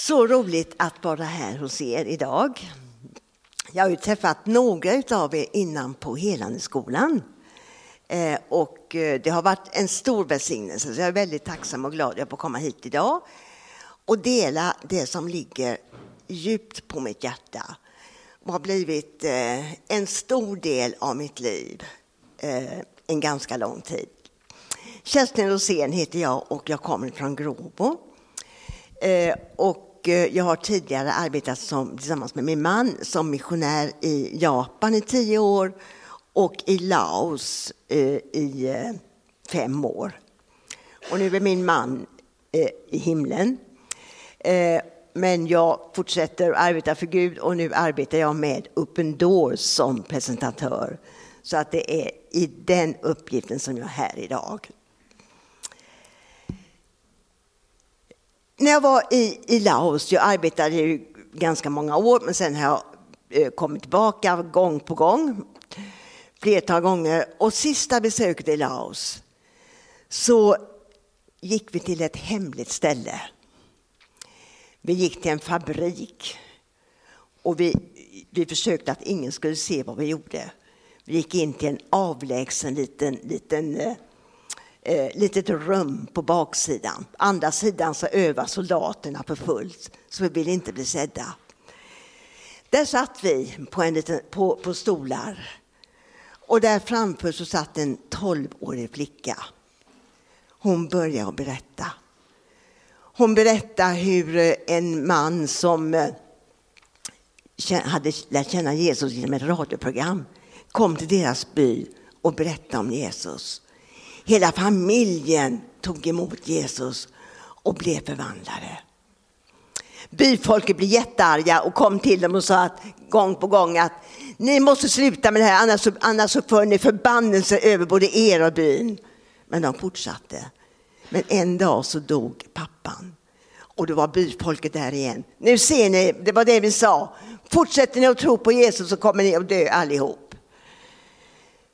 Så roligt att vara här hos er idag. Jag har ju träffat några av er innan på Helandeskolan. Eh, och eh, det har varit en stor välsignelse, så jag är väldigt tacksam och glad att jag får komma hit idag och dela det som ligger djupt på mitt hjärta och har blivit eh, en stor del av mitt liv en ganska lång tid. Kerstin Rosén heter jag och jag kommer från Gråbo. Och och eh, jag har tidigare arbetat som, tillsammans med min man som missionär i Japan i tio år och i Laos eh, i eh, fem år. Och nu är min man i himlen. Men jag fortsätter att arbeta för Gud och nu arbetar jag med Open Doors som presentatör. Så att det är i den uppgiften som jag är här idag. När jag var i, i Laos, jag arbetade ju ganska många år, men sen har jag eh, kommit tillbaka gång på gång, flertal gånger. Och sista besöket i Laos så gick vi till ett hemligt ställe. Vi gick till en fabrik och vi, vi försökte att ingen skulle se vad vi gjorde. Vi gick in till en avlägsen liten, liten eh, eh, litet rum på baksidan. Andra sidan så övar soldaterna för fullt, så vi vill inte bli sedda. Där satt vi på, en liten, på, på stolar och där framför så satt en tolvårig flicka. Hon började att berätta. Hon berättade hur eh, en man som eh, hade lärt känna Jesus genom ett radioprogram kom till deras by och berättade om Jesus. Hela familjen tog emot Jesus och blev förvandlade. Byfolket blev jättearga och kom till dem och sa att, gång på gång att ni måste sluta med det här annars, annars så för ni förbannelse över både er och byn. Men de fortsatte. Men en dag så dog pappan. Och då var byfolket där igen. Nu ser ni, det var det vi sa. Fortsätter ni att tro på Jesus så kommer ni att dö allihop.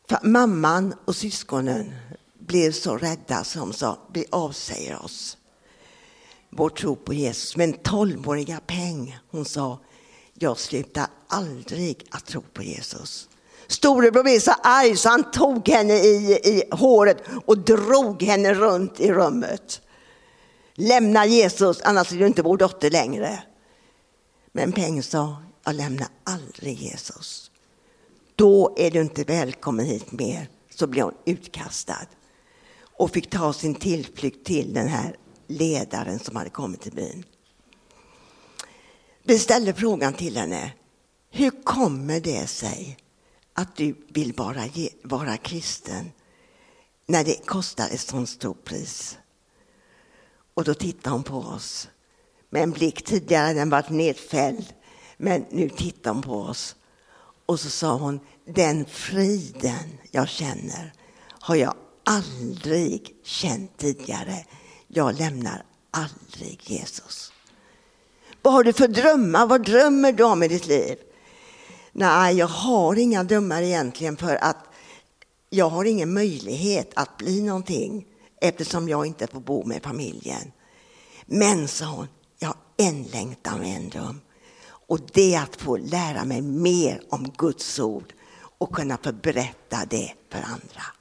För mamman och syskonen blev så rädda som sa, vi avsäger oss vår tro på Jesus. Men tolvåriga Peng, hon sa, jag slutar aldrig att tro på Jesus. Storebror blev så arg så han tog henne i, i håret och drog henne runt i rummet. Lämna Jesus, annars är du inte vår dotter längre. Men Peng sa, jag lämnar aldrig Jesus. Då är du inte välkommen hit mer, så blir hon utkastad och fick ta sin tillflykt till den här ledaren som hade kommit till byn. Vi ställde frågan till henne. Hur kommer det sig att du vill vara, vara kristen när det kostar ett sånt stort pris? Och då tittade hon på oss med en blick. Tidigare den varit nedfälld, men nu tittade hon på oss. Och så sa hon, den friden jag känner har jag aldrig känt tidigare. Jag lämnar aldrig Jesus. Vad har du för drömmar? Vad drömmer du om i ditt liv? Nej, jag har inga drömmar egentligen för att jag har ingen möjlighet att bli någonting eftersom jag inte får bo med familjen. Men, sa hon, jag har en längtan och en dröm. Och det är att få lära mig mer om Guds ord och kunna få berätta det för andra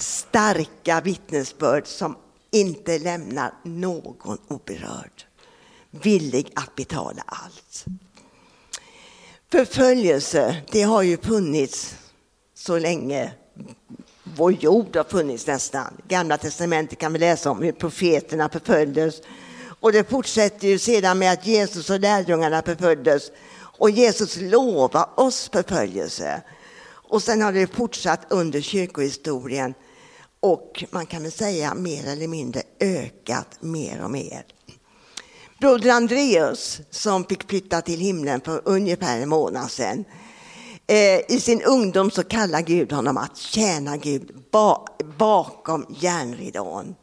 starka vittnesbörd som inte lämnar någon oberörd. Villig att betala allt. Förföljelse, det har ju funnits så länge vår jord har funnits nästan. Gamla testamentet kan vi läsa om hur profeterna förföljdes. Och det fortsätter ju sedan med att Jesus och lärjungarna förföljdes. Och Jesus lovar oss förföljelse. Och sen har det fortsatt under kyrkohistorien och man kan väl säga mer eller mindre ökat mer och mer. Broder Andreas som fick flytta till himlen för ungefär en månad sedan. Eh, I sin ungdom så kallar Gud honom att tjäna Gud bakom järnridån.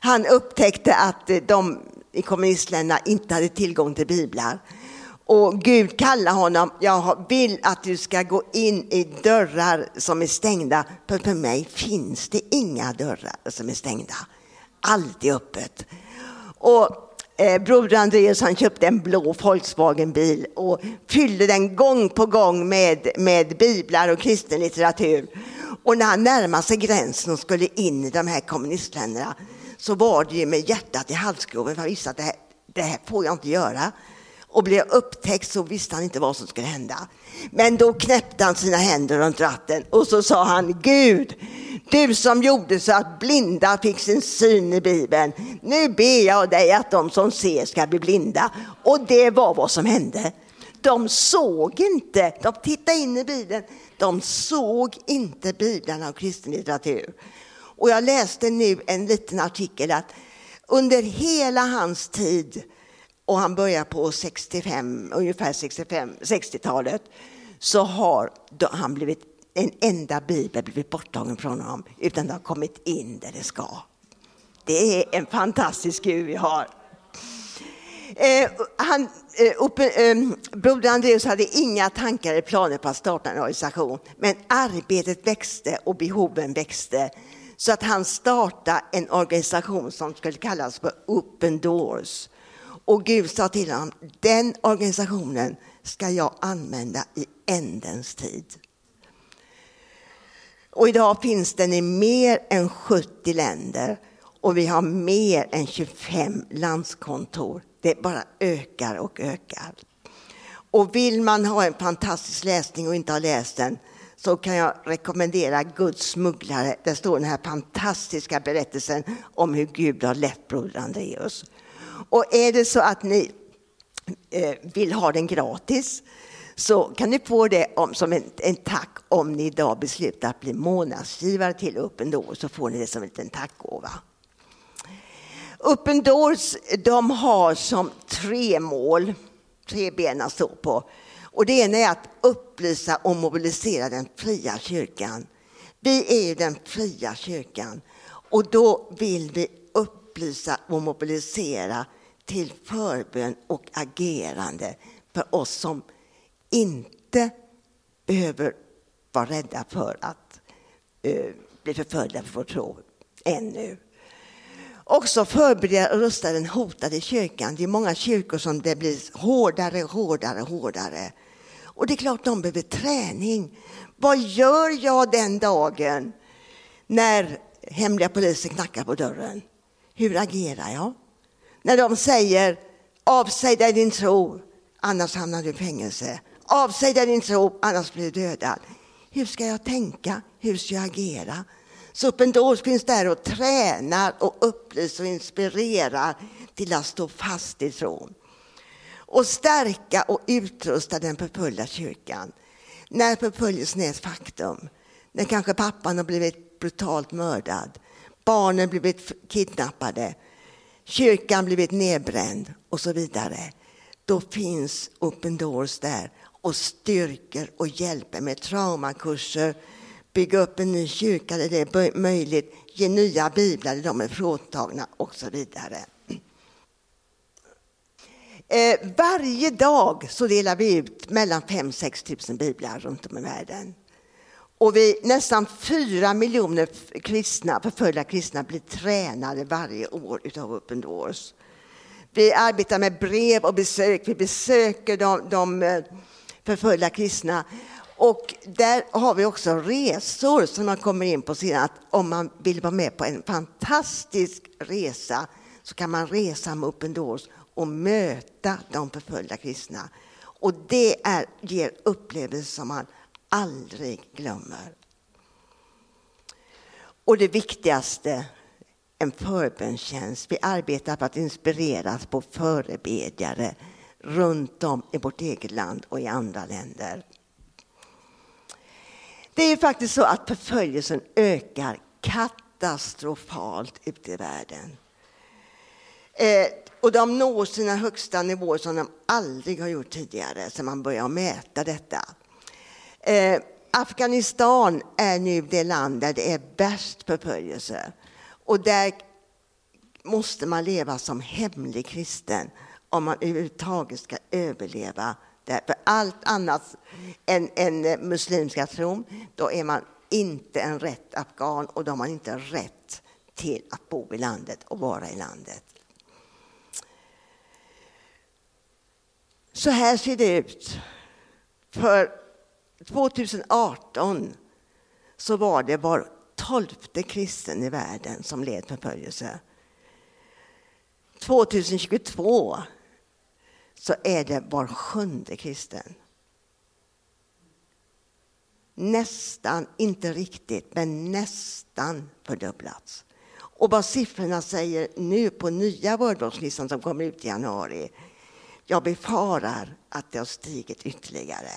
Han upptäckte att de i kommunistländerna inte hade tillgång till biblar. Och Gud kallar honom, jag vill att du ska gå in i dörrar som är stängda. För för mig finns det inga dörrar som är stängda. Allt är öppet. Och Eh, Broder Andreas han köpte en blå Volkswagen-bil och fyllde den gång på gång med, med biblar och kristen litteratur. Och när han närmade sig gränsen och skulle in i de här kommunistländerna så var det ju med hjärtat i halsgropen för han visste att det här, det här får jag inte göra. Och blev upptäckt så visste han inte vad som skulle hända. Men då knäppte han sina händer runt ratten och så sa han Gud, du som gjorde så att blinda fick sin syn i Bibeln. Nu ber jag dig att de som ser ska bli blinda. Och det var vad som hände. De såg inte, de tittade in i Bibeln, de såg inte Bibeln av kristen litteratur. Och jag läste nu en liten artikel att under hela hans tid, och han börjar på 65, ungefär 65, 60-talet, så har han blivit en enda bibel blivit borttagen från honom, utan det har kommit in där det ska. Det är en fantastisk Gud vi har. Eh, han, eh, uppe, eh, Broder Andreas hade inga tankar eller planer på att starta en organisation, men arbetet växte och behoven växte. Så att han startade en organisation som skulle kallas för Open Doors. Och Gud sa till honom, den organisationen ska jag använda i ändens tid. Och idag finns den i mer än 70 länder och vi har mer än 25 landskontor. Det bara ökar och ökar. Och vill man ha en fantastisk läsning och inte ha läst den så kan jag rekommendera Guds smugglare. Där står den här fantastiska berättelsen om hur Gud har lett broder Andreas. Och är det så att ni eh, vill ha den gratis så kan ni få det om, som en, en tack om ni idag beslutar att bli månadsgivare till Open Doors så får ni det som en liten tackgåva. Open Doors de har som tre mål, tre ben att stå på. Och det ena är att upplysa och mobilisera den fria kyrkan. Vi är ju den fria kyrkan och då vill vi upplysa och mobilisera till förbön och agerande för oss som inte behöver vara rädda för att uh, bli förföljda för vår tro ännu. Också förbereda och rusta den hotade kyrkan. Det är många kyrkor som det blir hårdare, hårdare, hårdare. Och det är klart de behöver träning. Vad gör jag den dagen när hemliga polisen knackar på dörren? Hur agerar jag? När de säger avsäg dig din tro, annars hamnar du i fängelse. Avsäg dig din tro, annars blir du dödad. Hur ska jag tänka? Hur ska jag agera? Sopendos Doors finns där och tränar och upplyser och inspirerar till att stå fast i tron. Och stärka och utrusta den förföljda kyrkan. När förföljelsen är ett faktum. När kanske pappan har blivit brutalt mördad. Barnen blivit kidnappade. Kyrkan blivit nedbränd och så vidare. Då finns Open Doors där och styrker och hjälper med traumakurser, bygga upp en ny kyrka där det är möjligt, ge nya biblar där de är fråntagna och så vidare. Eh, varje dag så delar vi ut mellan 5-6 000 biblar runt om i världen. Och vi, nästan fyra miljoner kristna, förföljda kristna blir tränade varje år utav Open Doors. Vi arbetar med brev och besök. Vi besöker de, de eh, förföljda kristna. Och där har vi också resor som man kommer in på sedan. Att om man vill vara med på en fantastisk resa så kan man resa med Open Doors och möta de förföljda kristna. Och det är, ger upplevelser som man aldrig glömmer. Och det viktigaste, en förbönstjänst. Vi arbetar för att inspireras på förebedjare runt om i vårt eget land och i andra länder. Det är faktiskt så att förföljelsen ökar katastrofalt ute i världen. Eh, och de når sina högsta nivåer som de aldrig har gjort tidigare, sedan man började mäta detta. Eh, Afghanistan är nu det land där det är värst förföljelse. Och där måste man leva som hemlig kristen om man överhuvudtaget ska överleva. Där. För allt annat än, än muslimska tron, då är man inte en rätt afghan och då har man inte rätt till att bo i landet och vara i landet. Så här ser det ut. För 2018 så var det var tolfte kristen i världen som led förföljelse. 2022 så är det var sjunde kristen. Nästan, inte riktigt, men nästan fördubblats. Och vad siffrorna säger nu på nya Wordbox-listan som kommer ut i januari, jag befarar att det har stigit ytterligare.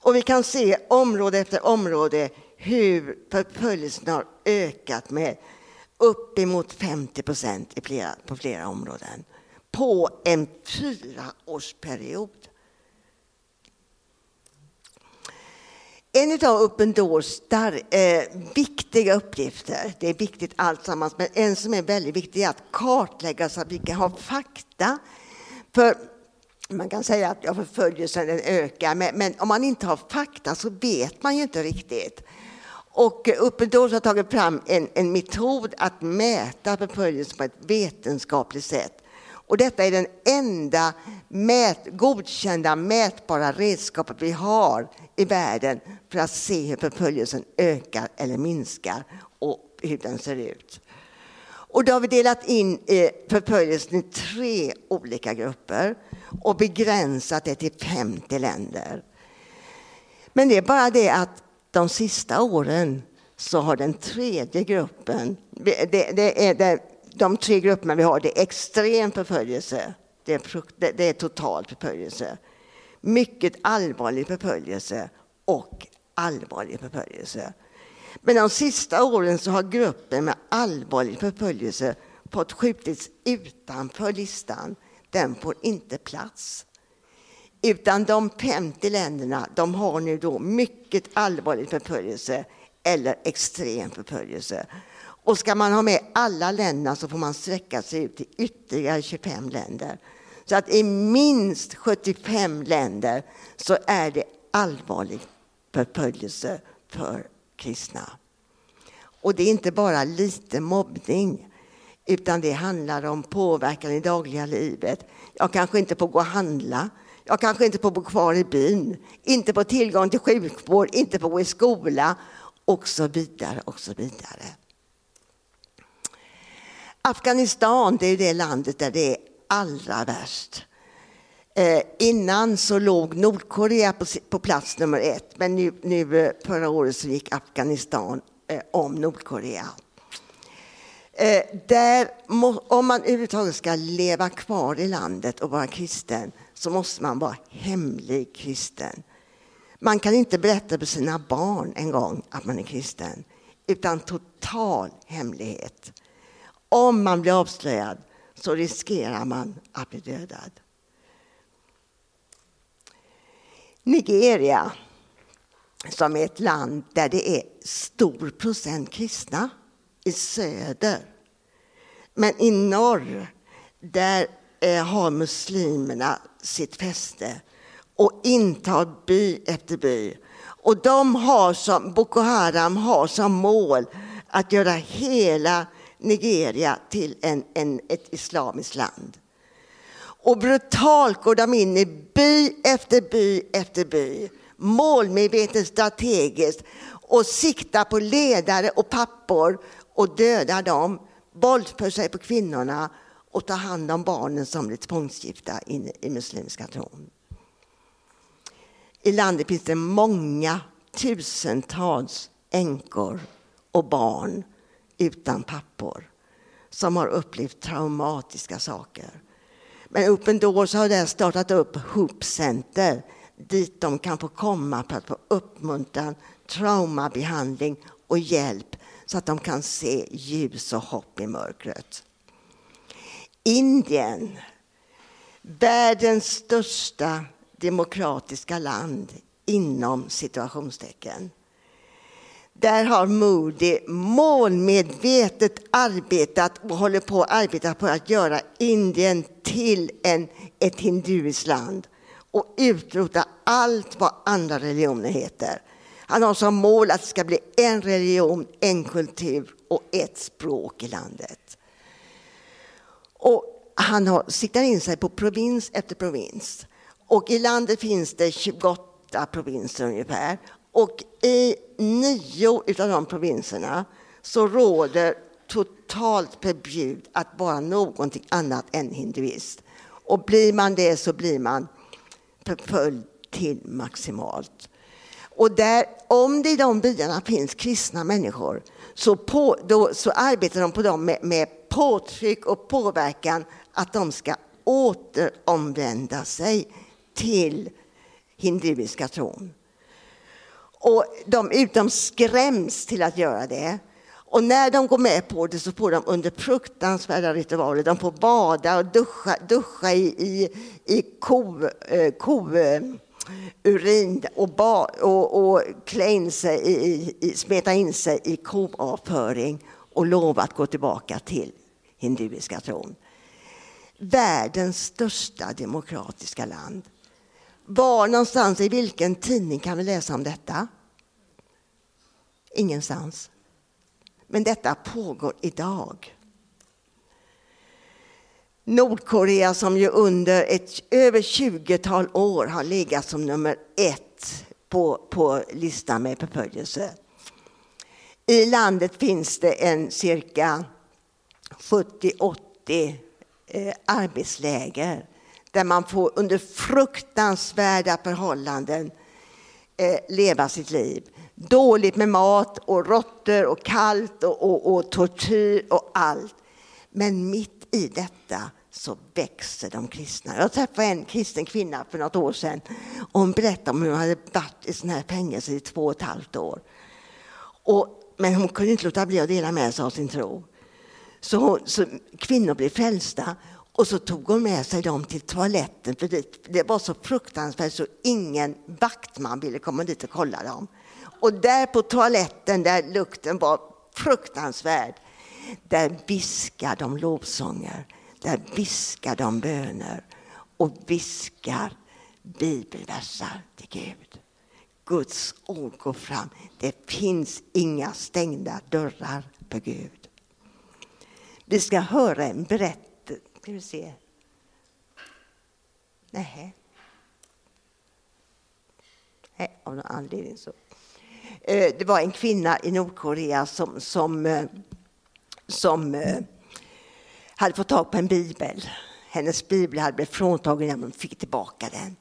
Och vi kan se område efter område hur förföljelsen har ökat med uppemot 50 procent på flera områden på en fyraårsperiod. En av Open Doors där, eh, viktiga uppgifter, det är viktigt alltsammans, men en som är väldigt viktig är att kartlägga så att vi kan ha fakta. För man kan säga att förföljelsen ökar, men, men, om man inte har fakta så vet man ju inte riktigt. Och Open Doors har tagit fram en, en metod att mäta förföljelse på ett vetenskapligt sätt. Och detta är den enda mät, godkända mätbara redskapet vi har i världen för att se hur förföljelsen ökar eller minskar och hur den ser ut. Och då har vi delat in eh, förföljelsen i tre olika grupper och begränsat det till 50 länder. Men det är bara det att de sista åren så har den tredje gruppen, det, det är det, de tre grupperna vi har, det är extrem förföljelse, det är, det är total förföljelse, mycket allvarlig förföljelse och allvarlig förföljelse. Men de sista åren så har gruppen med allvarlig förföljelse fått skjutits utanför listan. Den får inte plats. Utan de 50 länderna de har nu då mycket allvarlig förföljelse eller extrem förföljelse. Och ska man ha med alla länderna så får man sträcka sig ut till ytterligare 25 länder. Så att i minst 75 länder så är det allvarlig förföljelse för kristna. Och det är inte bara lite mobbning, utan det handlar om påverkan i dagliga livet. Jag kanske inte får gå och handla, jag kanske inte får bo kvar i byn, inte får tillgång till sjukvård, inte får gå i skola och så vidare och så vidare. Afghanistan det är det landet där det är allra värst. Eh, innan så låg Nordkorea på, på plats nummer ett men nu, nu eh, förra året så gick Afghanistan eh, om Nordkorea. Eh, där, om man överhuvudtaget ska leva kvar i landet och vara kristen så måste man vara hemlig kristen. Man kan inte berätta för sina barn en gång att man är kristen, utan total hemlighet. Om man blir avslöjad så riskerar man att bli dödad. Nigeria, som är ett land där det är stor procent kristna i söder. Men i norr, där eh, har muslimerna sitt fäste och intar by efter by. Och de har som, Boko Haram har som mål att göra hela Nigeria till en, en, ett islamiskt land. Och brutalt går de in i by efter by efter by, målmedvetet strategiskt och siktar på ledare och pappor och dödar dem, våldför sig på kvinnorna och tar hand om barnen som blir tvångsgifta in i muslimska tron. I landet finns det många tusentals änkor och barn utan pappor som har upplevt traumatiska saker. Men Open Doors har där startat upp Hoop Center dit de kan få komma för att få uppmuntran, traumabehandling och hjälp så att de kan se ljus och hopp i mörkret. Indien, världens största demokratiska land inom situationstecken. Där har Moody målmedvetet arbetat och håller på att arbeta på att göra Indien till en, ett hinduiskt land och utrota allt vad andra religioner heter. Han har som mål att det ska bli en religion, en kultur och ett språk i landet. Och han har siktar in sig på provins efter provins. Och i landet finns det 28 provinser ungefär. Och i nio av de provinserna så råder totalt förbjud att vara någonting annat än hinduist. Och blir man det så blir man förföljd till maximalt. Och där, om det i de byarna finns kristna människor så, på, då, så arbetar de på dem med, med påtryck och påverkan att de ska återomvända sig till hinduiska tron. Och de, de skräms till att göra det. Och när de går med på det så får de under fruktansvärda ritualer. De får bada och duscha, duscha i, i, i ko, eh, ko eh, urin och, ba, och, och klä in sig i, i, smeta in sig i koavföring och lova att gå tillbaka till hinduiska tron. Världens största demokratiska land. Var någonstans, i vilken tidning kan vi läsa om detta? Ingenstans. Men detta pågår idag. Nordkorea som ju under ett över 20-tal år har legat som nummer ett på, på listan med förföljelse. I landet finns det en cirka 70-80 eh, arbetsläger där man får under fruktansvärda förhållanden eh, leva sitt liv. Dåligt med mat och råttor och kallt och, och, och tortyr och allt. Men mitt i detta så växer de kristna. Jag träffade en kristen kvinna för något år sedan. Och hon berättade om hur hon hade varit i sån här fängelse i två och ett halvt år. Och, men hon kunde inte låta bli att dela med sig av sin tro. Så, hon, så kvinnor blev frälsta och så tog hon med sig dem till toaletten för det, det var så fruktansvärt så ingen vaktman ville komma dit och kolla dem. Och där på toaletten, där lukten var fruktansvärd, där viskar de lovsånger där viskar de böner och viskar bibelversar till Gud. Guds ord går fram. Det finns inga stängda dörrar för Gud. Vi ska höra en berättelse. Ska vi se? Nej. Nej, av någon anledning så. Eh, det var en kvinna i Nordkorea som, som, eh, som eh, hade fått tag på en bibel. Hennes bibel hade blivit fråntagen när hon fick tillbaka den.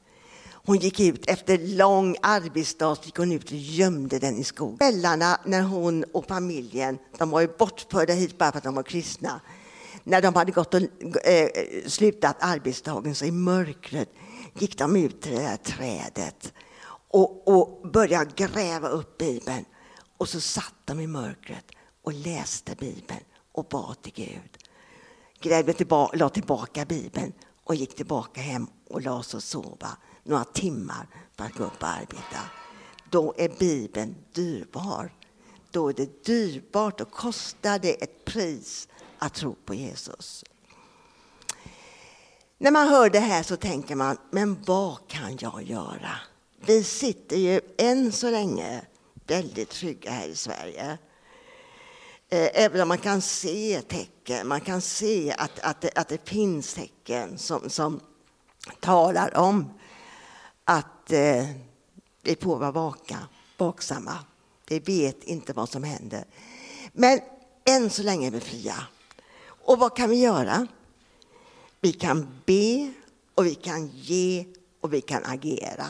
Hon gick ut efter lång arbetsdag, gick hon ut och gömde den i skogen. Kvällarna när hon och familjen, de var ju bortförda hit bara för att de var kristna. När de hade gått och eh, slutat arbetsdagen så i mörkret gick de ut till det där trädet och, och började gräva upp Bibeln. Och så satt de i mörkret och läste Bibeln och bad till Gud grävde tillbaka, la tillbaka Bibeln och gick tillbaka hem och la sig och sova några timmar för att gå upp och arbeta. Då är Bibeln dyrbar. Då är det dyrbart och kostar det ett pris att tro på Jesus. När man hör det här så tänker man, men vad kan jag göra? Vi sitter ju än så länge väldigt trygga här i Sverige. Eh, även om man kan se tecken, man kan se att, att, det, att det finns tecken som, som talar om att eh, vi får vara vaka, vaksamma. Vi vet inte vad som händer. Men än så länge är vi fria. Och vad kan vi göra? Vi kan be och vi kan ge och vi kan agera.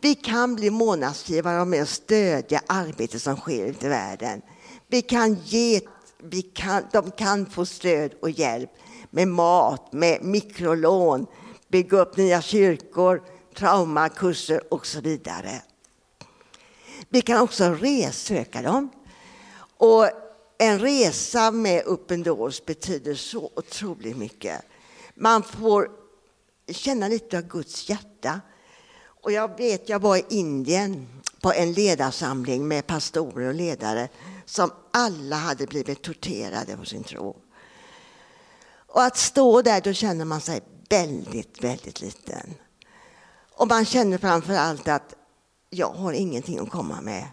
Vi kan bli månadsgivare och med och stödja arbetet som sker ute i världen. Vi kan ge, vi kan, de kan få stöd och hjälp med mat, med mikrolån, bygga upp nya kyrkor, traumakurser och så vidare. Vi kan också resöka dem. Och en resa med Open Doors betyder så otroligt mycket. Man får känna lite av Guds hjärta. Och jag vet, jag var i Indien på en ledarsamling med pastorer och ledare som alla hade blivit torterade på sin tro. Och att stå där, då känner man sig väldigt, väldigt liten. Och man känner framför allt att jag har ingenting att komma med.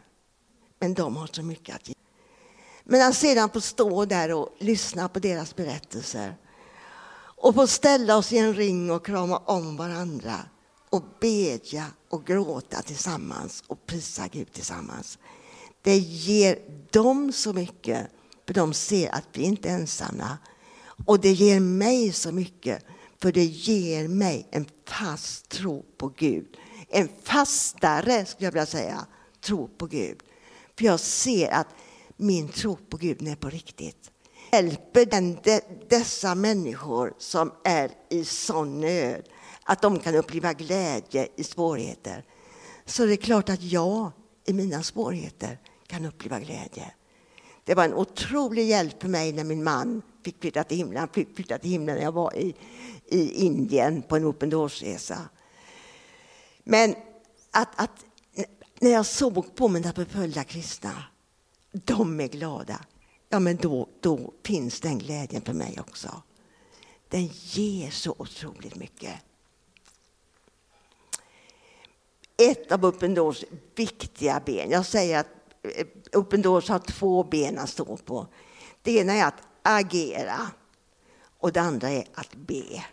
Men de har så mycket att ge. Men att sedan få stå där och lyssna på deras berättelser och få ställa oss i en ring och krama om varandra och bedja och gråta tillsammans och prisa Gud tillsammans. Det ger dem så mycket, för de ser att vi inte är ensamma. Och det ger mig så mycket, för det ger mig en fast tro på Gud. En fastare, skulle jag vilja säga, tro på Gud. För jag ser att min tro på Gud är på riktigt. Hjälper den, dessa människor som är i sån nöd att de kan uppleva glädje i svårigheter. Så det är klart att jag i mina svårigheter kan uppleva glädje. Det var en otrolig hjälp för mig när min man fick flytta till himlen. Han fick flytta till himlen när jag var i, i Indien på en open doors-resa. Men att, att, när jag såg på mina förföljda kristna, de är glada. Ja, men då, då finns den glädjen för mig också. Den ger så otroligt mycket. Ett av Open Doors viktiga ben, jag säger att eh, Open Doors har två ben att stå på. Det ena är att agera och det andra är att be.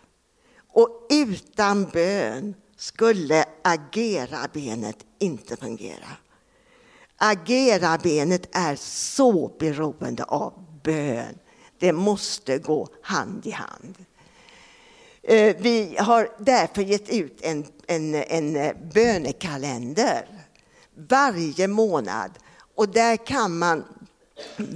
Och utan bön skulle agera-benet inte fungera. Agerarbenet är så beroende av bön. Det måste gå hand i hand. Eh, vi har därför gett ut en, en, en eh, bönekalender varje månad. Och där kan man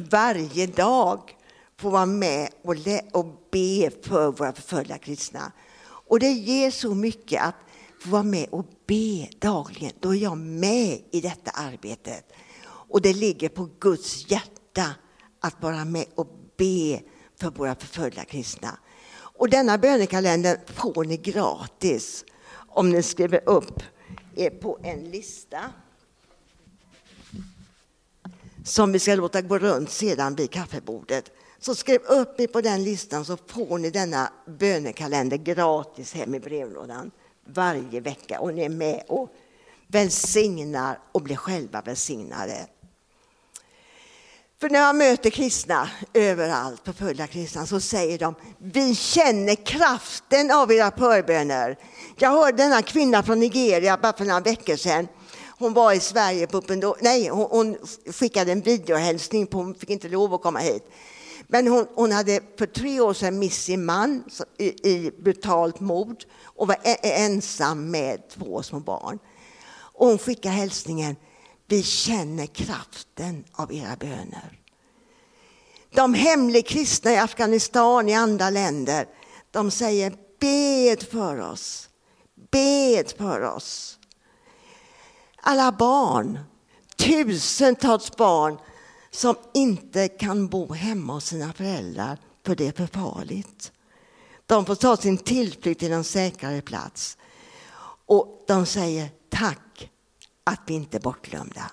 varje dag få vara med och, och be för våra förföljda kristna. Och det ger så mycket att få vara med och be dagligen. Då är jag med i detta arbetet. Och det ligger på Guds hjärta att vara med och be för våra förföljda kristna. Och denna bönekalender får ni gratis om ni skriver upp er på en lista som vi ska låta gå runt sedan vid kaffebordet. Så skriv upp er på den listan så får ni denna bönekalender gratis hem i brevlådan varje vecka och ni är med och välsignar och blir själva välsignade. För när jag möter kristna överallt, förföljda kristna, så säger de vi känner kraften av era förböner. Jag hörde denna kvinna från Nigeria bara för några veckor sedan. Hon var i Sverige på Uppendå, nej hon, hon, skickade en videohälsning, på, hon fick inte lov att komma hit. Men hon, hon hade för tre år sedan mist sin man i, i brutalt mord och var e-, e-, ensam med två små barn. Och hon skickade hälsningen vi känner kraften av era böner. De hemliga kristna i Afghanistan, i andra länder, de säger bed för oss. Bed för oss. Alla barn, tusentals barn som inte kan bo hemma hos sina föräldrar för det är för farligt. De får ta sin tillflykt till en säkrare plats. Och de säger tack att vi inte är bortglömda.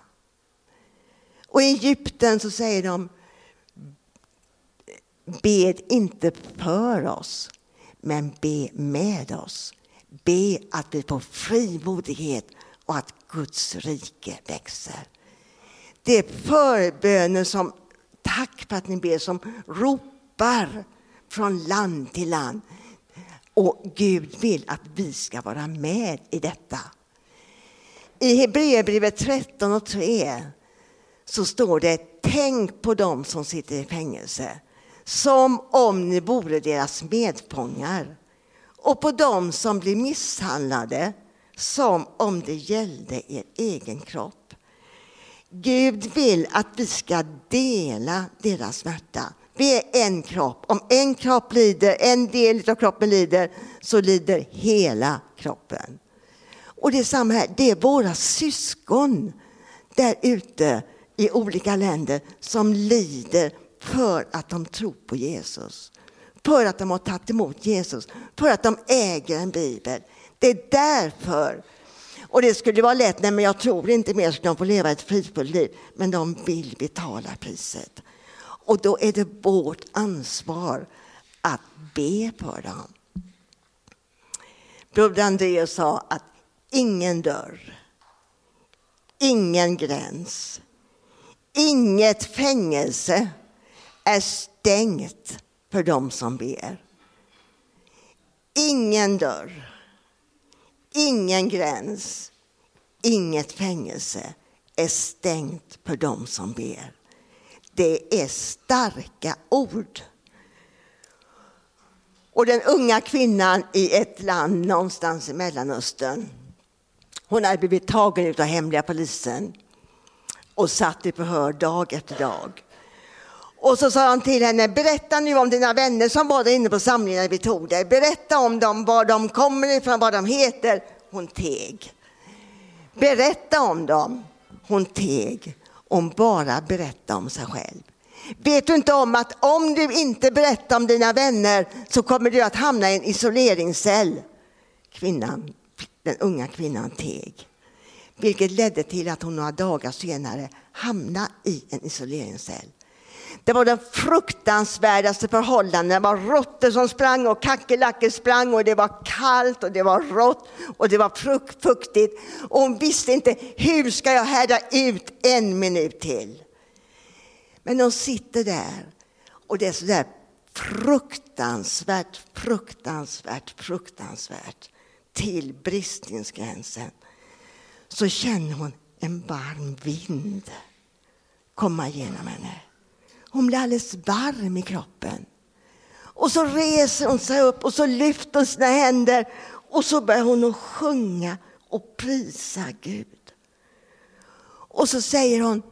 Och i Egypten så säger de Bed inte för oss, men be med oss. Be att vi får frimodighet och att Guds rike växer. Det är förbönen som, tack för att ni ber, som ropar från land till land. Och Gud vill att vi ska vara med i detta. I Hebreerbrevet 13 och 3 så står det Tänk på dem som sitter i fängelse som om ni vore deras medfångar och på dem som blir misshandlade som om det gällde er egen kropp. Gud vill att vi ska dela deras smärta. Vi är en kropp. Om en kropp lider, en del av kroppen lider, så lider hela kroppen. Och det är samma här, det är våra syskon där ute i olika länder som lider för att de tror på Jesus. För att de har tagit emot Jesus, för att de äger en bibel. Det är därför. Och det skulle vara lätt, nej men jag tror inte mer ska de få leva ett fridfullt liv. Men de vill betala priset. Och då är det vårt ansvar att be för dem. Broder Andreas sa att ingen dörr, ingen gräns, inget fängelse är stängt för dem som ber. Ingen dörr, ingen gräns, inget fängelse är stängt för dem som ber. Det är starka ord. Och den unga kvinnan i ett land någonstans i Mellanöstern, hon hade blivit tagen av hemliga polisen och satt i förhör dag efter dag. Och så sa han till henne, berätta nu om dina vänner som var där inne på samlingen när vi tog dig. Berätta om dem, var de kommer ifrån, vad de heter. Hon teg. Berätta om dem. Hon teg. Hon bara berättade om sig själv. Vet du inte om att om du inte berättar om dina vänner så kommer du att hamna i en isoleringscell? Kvinnan, den unga kvinnan teg. Vilket ledde till att hon några dagar senare hamnade i en isoleringscell. Det var de fruktansvärdaste förhållanden. Det var råttor som sprang och kackerlackor sprang och det var kallt och det var rått och det var fuktigt. Och hon visste inte hur ska jag härda ut en minut till. Men hon sitter där och det är så där fruktansvärt, fruktansvärt, fruktansvärt till bristningsgränsen. Så känner hon en varm vind komma genom henne. Hon blir alldeles varm i kroppen. Och så reser hon sig upp och så lyfter hon sina händer och så börjar hon att sjunga och prisa Gud. Och så säger hon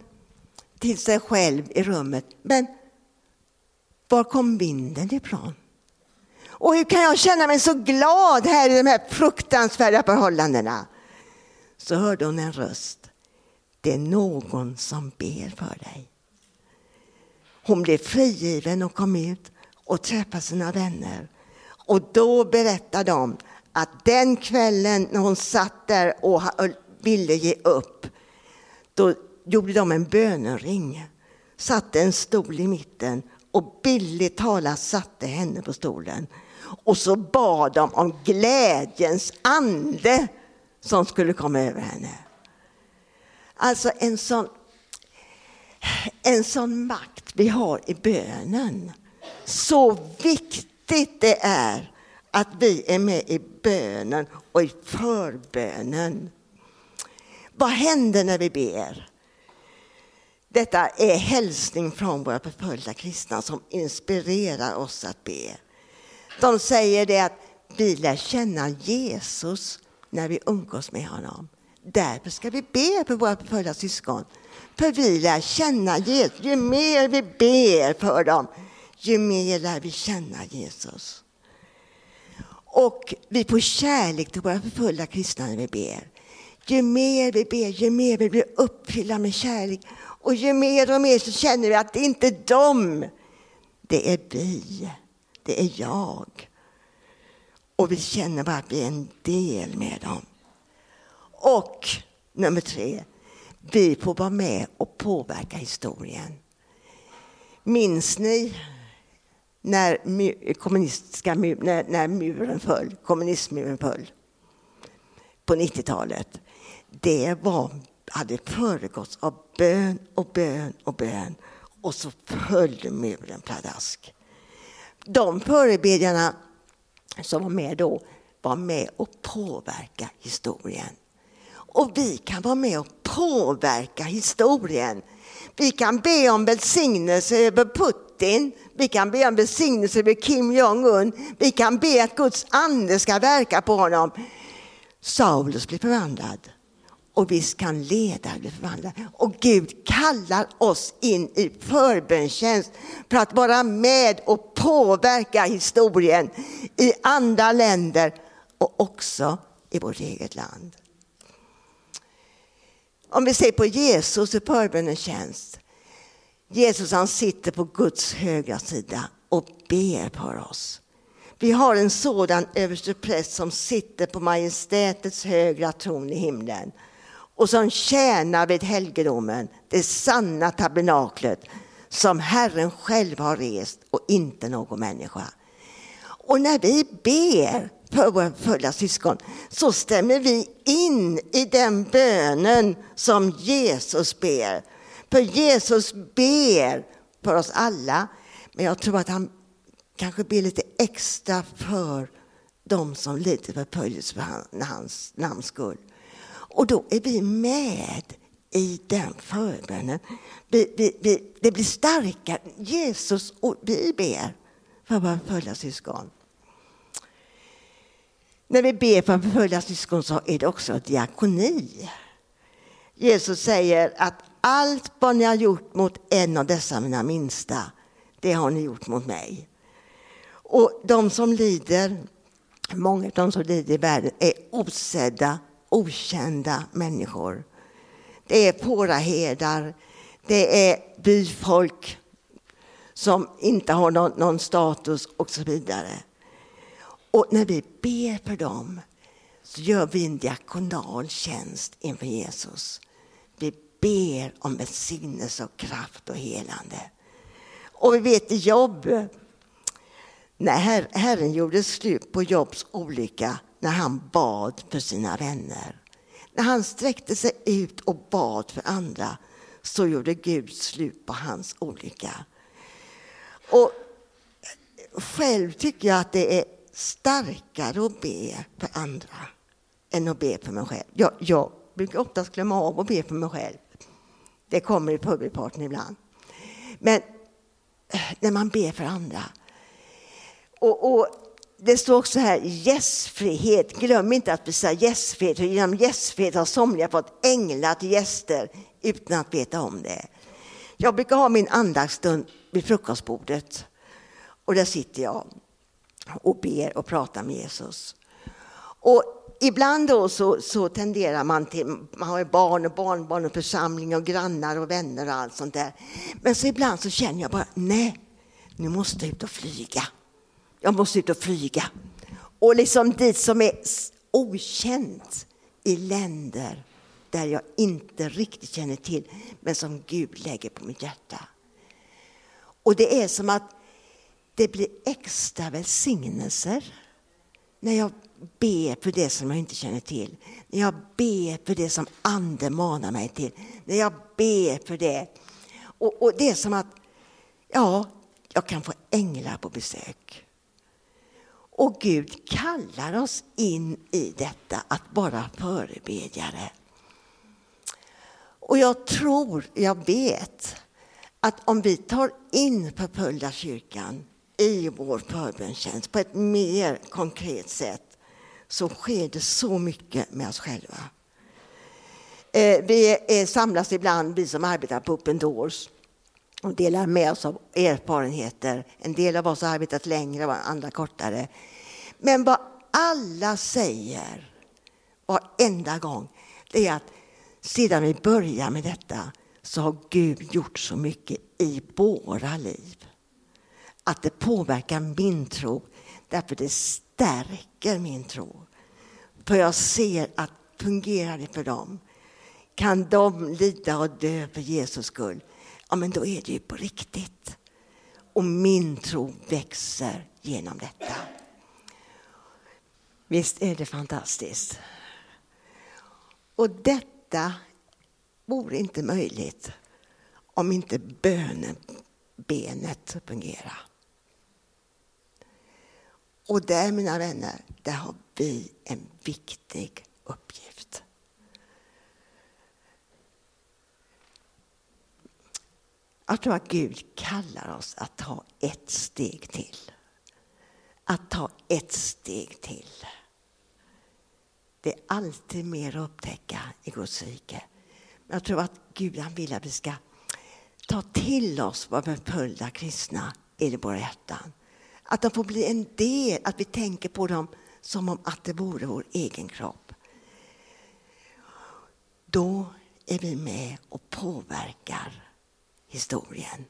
till sig själv i rummet, men var kom vinden ifrån? Och hur kan jag känna mig så glad här i de här fruktansvärda förhållandena? Så hörde hon en röst. Det är någon som ber för dig. Hon blev frigiven och kom ut och träffade sina vänner. Och då berättade de att den kvällen när hon satt där och ville ge upp, då gjorde de en bönering, satte en stol i mitten och billigt talat satte henne på stolen. Och så bad de om glädjens ande som skulle komma över henne. Alltså en sån, en sån makt vi har i bönen. Så viktigt det är att vi är med i bönen och i förbönen. Vad händer när vi ber? Detta är hälsning från våra förföljda kristna som inspirerar oss att be. De säger det att vi lär känna Jesus när vi umgås med honom. Därför ska vi be för våra förföljda syskon. För vi lär känna Jesus. Ju mer vi ber för dem, ju mer lär vi känna Jesus. Och vi får kärlek till våra förföljda kristna när vi ber. Ju mer vi ber, ju mer vi blir uppfyllda med kärlek. Och ju mer och mer så känner vi att det är inte dem, det är vi. Det är jag. Och vi känner bara att vi är en del med dem. Och nummer tre, vi får vara med och påverka historien. Minns ni när, kommunistiska, när, när muren föll, kommunistmuren föll på 90-talet? Det var, hade föregåtts av bön och bön och bön och så föll muren pladask. De förebedjarna som var med då var med och påverka historien. Och vi kan vara med och påverka historien. Vi kan be om välsignelse över Putin. Vi kan be om välsignelse över Kim Jong-Un. Vi kan be att Guds ande ska verka på honom. Saulus blir förvandlad. Och visst kan ledare bli förvandlade. Och Gud kallar oss in i förbönstjänst för att vara med och påverka historien i andra länder och också i vårt eget land. Om vi ser på Jesus i förbönens tjänst. Jesus han sitter på Guds högra sida och ber för oss. Vi har en sådan överstepräst som sitter på majestätets högra tron i himlen och som tjänar vid helgedomen, det sanna tabernaklet som Herren själv har rest och inte någon människa. Och när vi ber för våra fulla syskon så stämmer vi in i den bönen som Jesus ber. För Jesus ber för oss alla, men jag tror att han kanske ber lite extra för de som lider förföljelse för hans namns skull. Och då är vi med i den förbönen. Vi, vi, vi, det blir starkare. Jesus och vi ber för våra förföljda syskon. När vi ber för förföljda syskon så är det också diakoni. Jesus säger att allt vad ni har gjort mot en av dessa mina minsta, det har ni gjort mot mig. Och de som lider, många av de som lider i världen är osedda, okända människor. Det är fåraherdar, det är byfolk som inte har någon, någon status och så vidare. Och när vi ber för dem så gör vi en diakonal tjänst inför Jesus. Vi ber om välsignelse och kraft och helande. Och vi vet i Jobb, när Herren gjorde slut på Jobs olycka, när han bad för sina vänner. När han sträckte sig ut och bad för andra så gjorde Gud slut på hans olycka. Och själv tycker jag att det är starkare att be för andra än att be för mig själv. Jag, jag brukar oftast glömma av att be för mig själv. Det kommer i förbifarten ibland. Men eh, när man ber för andra. Och, och det står också här gästfrihet. Glöm inte att vi säger gästfrihet. Genom gästfrihet har somliga fått änglar till gäster utan att veta om det. Jag brukar ha min andaktsstund vid frukostbordet. Och där sitter jag och ber och pratar med Jesus. Och ibland då så, så tenderar man till, man har ju barn och barnbarn och församling och grannar och vänner och allt sånt där. Men så ibland så känner jag bara, nej, nu måste jag ut och flyga. Jag måste ut och flyga. Och liksom dit som är okänt i länder där jag inte riktigt känner till, men som Gud lägger på mitt hjärta. Och det är som att det blir extra välsignelser när jag ber för det som jag inte känner till. När jag ber för det som Anden manar mig till. När jag ber för det. Och, och det är som att, ja, jag kan få änglar på besök. Och Gud kallar oss in i detta, att vara förebedjare. Och jag tror, jag vet, att om vi tar in förföljda kyrkan i vår förbönstjänst på ett mer konkret sätt så sker det så mycket med oss själva. Eh, vi samlas ibland, vi som arbetar på Open Doors och delar med oss av erfarenheter. En del av oss har arbetat längre, andra kortare. Men vad alla säger varenda gång, det är att sedan vi började med detta så har Gud gjort så mycket i våra liv. Att det påverkar min tro, därför det stärker min tro. För jag ser att fungerar det för dem, kan de lida och dö för Jesus skull, ja men då är det ju på riktigt. Och min tro växer genom detta. Visst är det fantastiskt? Och detta vore inte möjligt om inte bönebenet fungerar. Och där, mina vänner, där har vi en viktig uppgift. Jag tror att Gud kallar oss att ta ett steg till. Att ta ett steg till. Det är alltid mer att upptäcka i Guds rike. Jag tror att Gud han vill att vi ska ta till oss vad förföljda kristna är i våra hjärtan. Att de får bli en del, att vi tänker på dem som om att det vore vår egen kropp. Då är vi med och påverkar historien.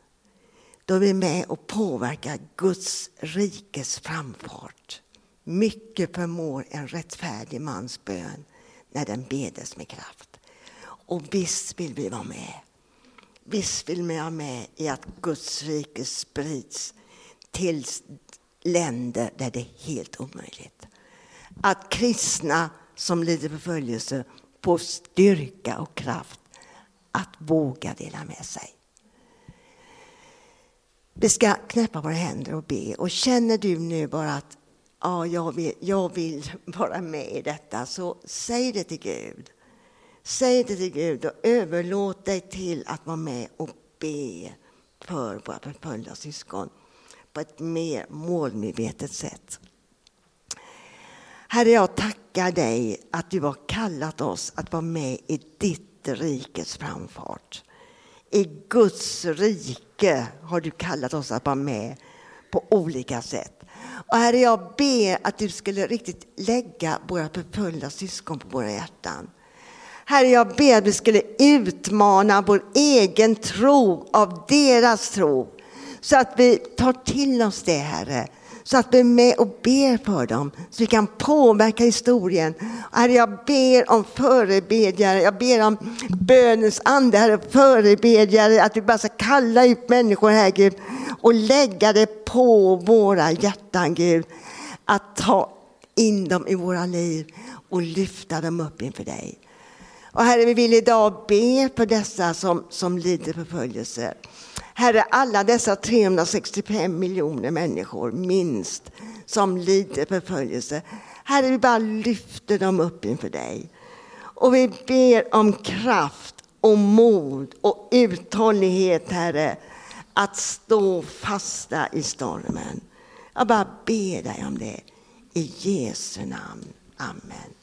Då är vi med och påverkar Guds rikes framfart. Mycket förmår en rättfärdig mans bön när den bedes med kraft. Och visst vill vi vara med. Visst vill vi vara med i att Guds rike sprids tills länder där det är helt omöjligt. Att kristna som lider förföljelse får styrka och kraft att våga dela med sig. Vi ska knäppa våra händer och be. Och känner du nu bara att ja, jag vill, jag vill vara med i detta, så säg det till Gud. Säg det till Gud och överlåt dig till att vara med och be för våra förföljda syskon på ett mer målmedvetet sätt. Herre, jag tackar dig att du har kallat oss att vara med i ditt rikes framfart. I Guds rike har du kallat oss att vara med på olika sätt. Och Herre, jag ber att du skulle riktigt lägga våra förföljda syskon på våra hjärtan. Herre, jag ber att vi skulle utmana vår egen tro av deras tro. Så att vi tar till oss det, Herre. Så att vi är med och ber för dem, så vi kan påverka historien. Herre, jag ber om förebedjare, jag ber om bönens ande, Herre, förebedjare, att vi bara ska kalla ut människor, här Gud, och lägga det på våra hjärtan, Gud. Att ta in dem i våra liv och lyfta dem upp inför dig. Och Herre, vi vill idag be för dessa som, som lider förföljelse. Herre, alla dessa 365 miljoner människor minst som lider förföljelse. Herre, vi bara lyfter dem upp inför dig. Och vi ber om kraft och mod och uthållighet, Herre, att stå fasta i stormen. Jag bara ber dig om det. I Jesu namn. Amen.